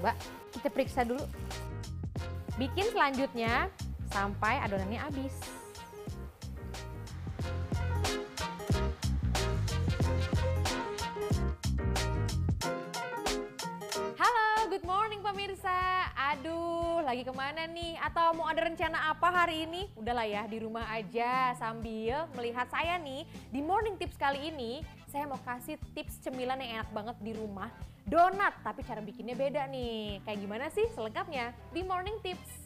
Coba kita periksa dulu. Bikin selanjutnya sampai adonannya habis. Lagi ke mana nih? Atau mau ada rencana apa hari ini? Udahlah ya, di rumah aja sambil melihat saya nih di Morning Tips kali ini. Saya mau kasih tips cemilan yang enak banget di rumah. Donat, tapi cara bikinnya beda nih. Kayak gimana sih selengkapnya di Morning Tips?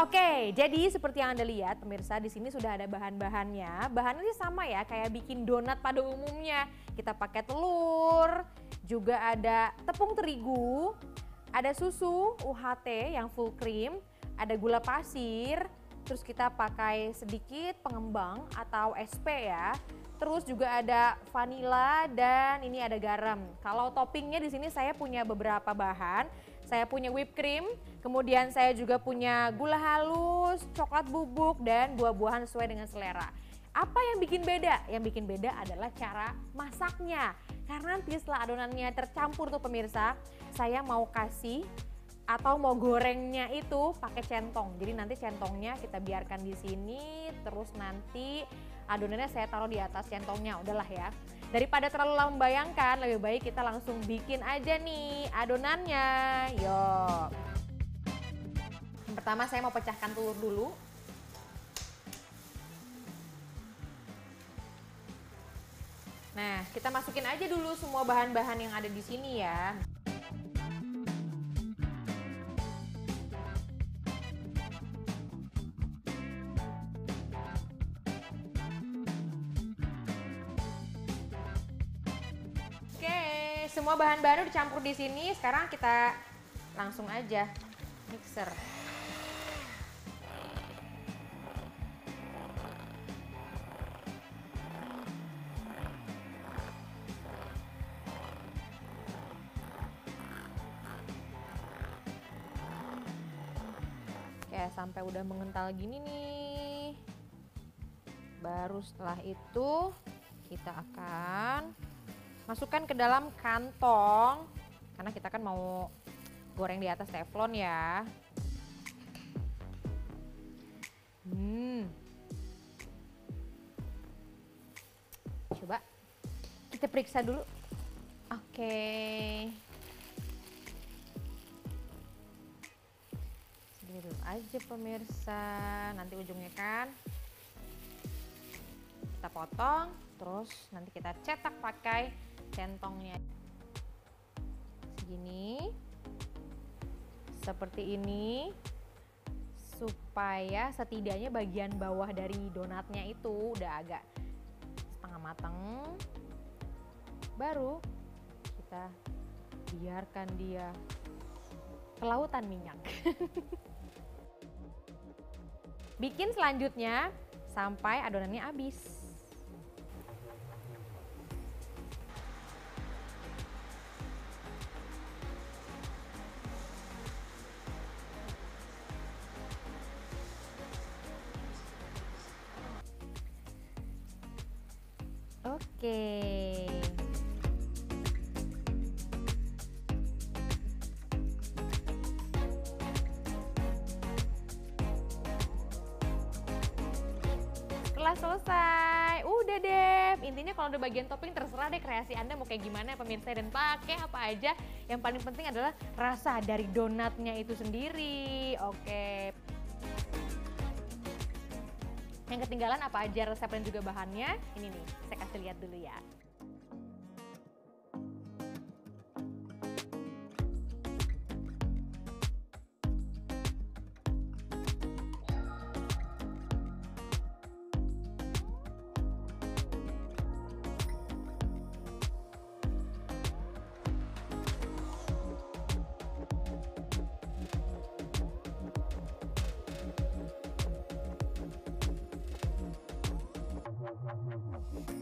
Oke, jadi seperti yang Anda lihat pemirsa di sini sudah ada bahan-bahannya. Bahannya sih sama ya kayak bikin donat pada umumnya. Kita pakai telur, juga ada tepung terigu, ada susu UHT yang full cream, ada gula pasir, terus kita pakai sedikit pengembang atau SP ya. Terus juga ada vanila dan ini ada garam. Kalau toppingnya di sini saya punya beberapa bahan. Saya punya whipped cream, kemudian saya juga punya gula halus, coklat bubuk, dan buah-buahan sesuai dengan selera. Apa yang bikin beda? Yang bikin beda adalah cara masaknya. Karena nanti setelah adonannya tercampur tuh pemirsa, saya mau kasih atau mau gorengnya itu pakai centong. Jadi nanti centongnya kita biarkan di sini, terus nanti adonannya saya taruh di atas centongnya. Udahlah ya. Daripada terlalu lama membayangkan, lebih baik kita langsung bikin aja nih adonannya. Yuk. Yang pertama saya mau pecahkan telur dulu. Nah, kita masukin aja dulu semua bahan-bahan yang ada di sini ya. Semua bahan-bahan udah dicampur di sini. Sekarang kita langsung aja mixer. Oke, sampai udah mengental gini nih. Baru setelah itu kita akan masukkan ke dalam kantong. Karena kita kan mau goreng di atas teflon ya. Hmm. Coba kita periksa dulu. Oke. Segini dulu aja pemirsa. Nanti ujungnya kan kita potong terus nanti kita cetak pakai centongnya. Segini. Seperti ini supaya setidaknya bagian bawah dari donatnya itu udah agak setengah matang baru kita biarkan dia kelautan minyak. Bikin selanjutnya sampai adonannya habis Oke. Setelah selesai, udah deh. Intinya kalau udah bagian topping terserah deh kreasi Anda mau kayak gimana pemirsa dan pakai apa aja. Yang paling penting adalah rasa dari donatnya itu sendiri. Oke. Yang ketinggalan apa aja resep dan juga bahannya? Ini nih, saya kasih lihat dulu ya. Bye.